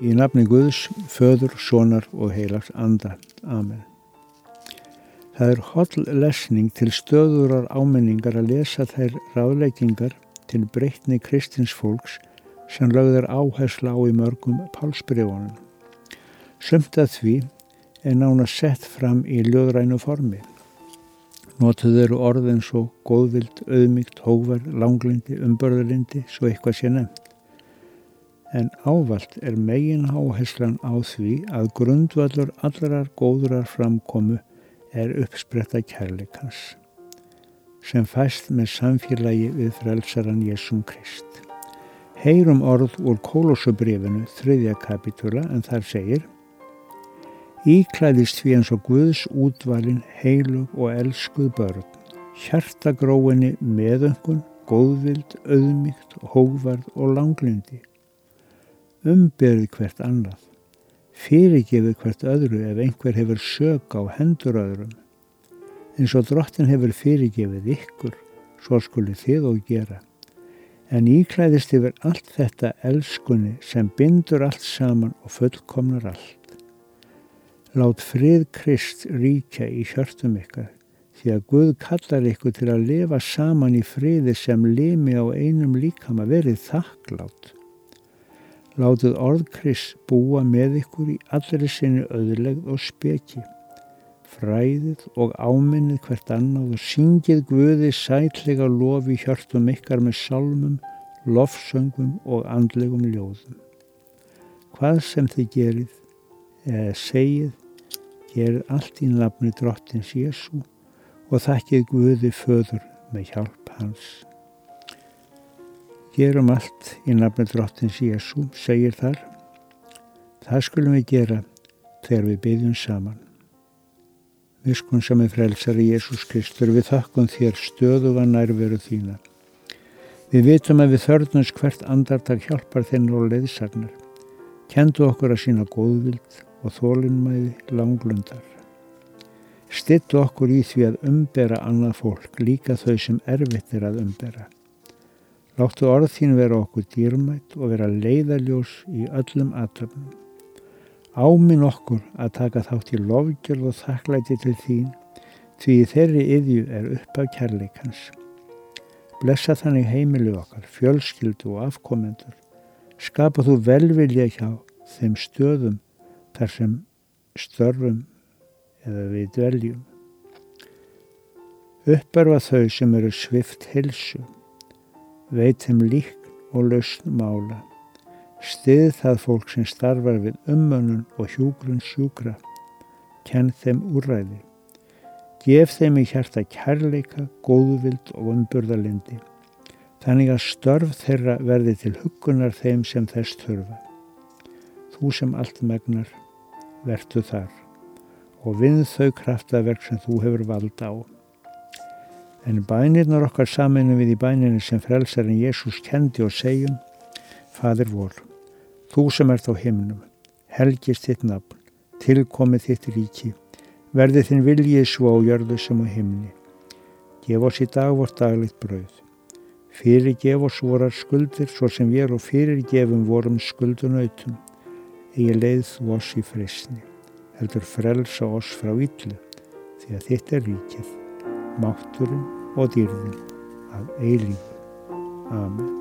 Í nafni Guðs, föður, sonar og heilags anda. Amen. Það er holl lesning til stöðurar ámenningar að lesa þær ráðleikingar til breytni kristins fólks sem lögðar áhersla á í mörgum pálsbrefunum. Sumt að því er nána sett fram í ljóðrænu formi. Notuð eru orðin svo góðvild, auðmygt, hóvar, langlindi, umbörðurlindi, svo eitthvað sé nefnt en ávalt er megin áherslan á því að grundvallur allarar góðurar framkomu er uppspretta kærleikans sem fæst með samfélagi við frelsaran Jésum Krist. Heyrum orð úr Kólósubrifinu þriðja kapitula en þar segir Íklæðist því eins og Guðs útvalin heilug og elskuð börn, hjartagróinni meðöngun, góðvild, auðmygt, hóvarð og langlindi umberið hvert annað, fyrirgefið hvert öðru ef einhver hefur sök á hendur öðrum, eins og drottin hefur fyrirgefið ykkur, svo skuli þið og gera. En íklæðist yfir allt þetta elskunni sem bindur allt saman og fullkomnar allt. Lát frið Krist ríkja í hjörtum ykkar, því að Guð kallar ykkur til að lifa saman í friði sem limi á einum líkama verið þakklátt. Látið orðkris búa með ykkur í allri sinni öðlegð og speki. Fræðið og áminnið hvert annað og syngið Guði sætlega lofi hjörtum ykkar með salmum, lofsöngum og andlegum ljóðum. Hvað sem þið gerið eða segið, gerið allt í nafni drottins Jésu og þakkið Guði föður með hjálp hans. Gerum allt í nafni drottins Jésu, segir þar. Það skulum við gera þegar við byggjum saman. Viskun er frelsari Jésús Kristur, við þakkum þér stöðuga nærveru þína. Við vitum að við þörnums hvert andartak hjálpar þenn og leiðsagnar. Kendu okkur að sína góðvild og þólinnmæði langlundar. Stittu okkur í því að umbera annað fólk, líka þau sem erfitt er að umbera. Láttu orð þín vera okkur dýrmætt og vera leiðaljós í öllum aðtöfnum. Áminn okkur að taka þátt í lofgjörð og þakklæti til þín því þeirri yðju er upp af kærleikans. Blessa þannig heimilu okkar, fjölskyldu og afkomendur. Skapa þú velvilja hjá þeim stöðum þar sem störfum eða við dveljum. Upparfa þau sem eru svift hilsu veit þeim líkn og lausn mála. Stið það fólk sem starfar við ummönnun og hjúgrun sjúkra. Kenn þeim úræði. Gef þeim í hjarta kærleika, góðvild og umburðalindi. Þannig að störf þeirra verði til hugunar þeim sem þess þurfa. Þú sem allt megnar, vertu þar og vinn þau kraftaverk sem þú hefur valda á. En bænirnar okkar saminu við í bæninu sem frelsarinn Jésús kendi og segjum, Fadir vor, þú sem ert á himnum, helgist þitt nafn, tilkomið þitt ríki, verði þinn viljið svo á jörðu sem á himni. Gef oss í dag vort daglitt brauð. Fyrir gef oss vorar skuldir svo sem við og fyrir gefum vorum skuldunautum. Egi leið þú oss í frisni, heldur frelsa oss frá yllu, því að þitt er ríkið mátturinn og dýrðin af eilíf. Amen.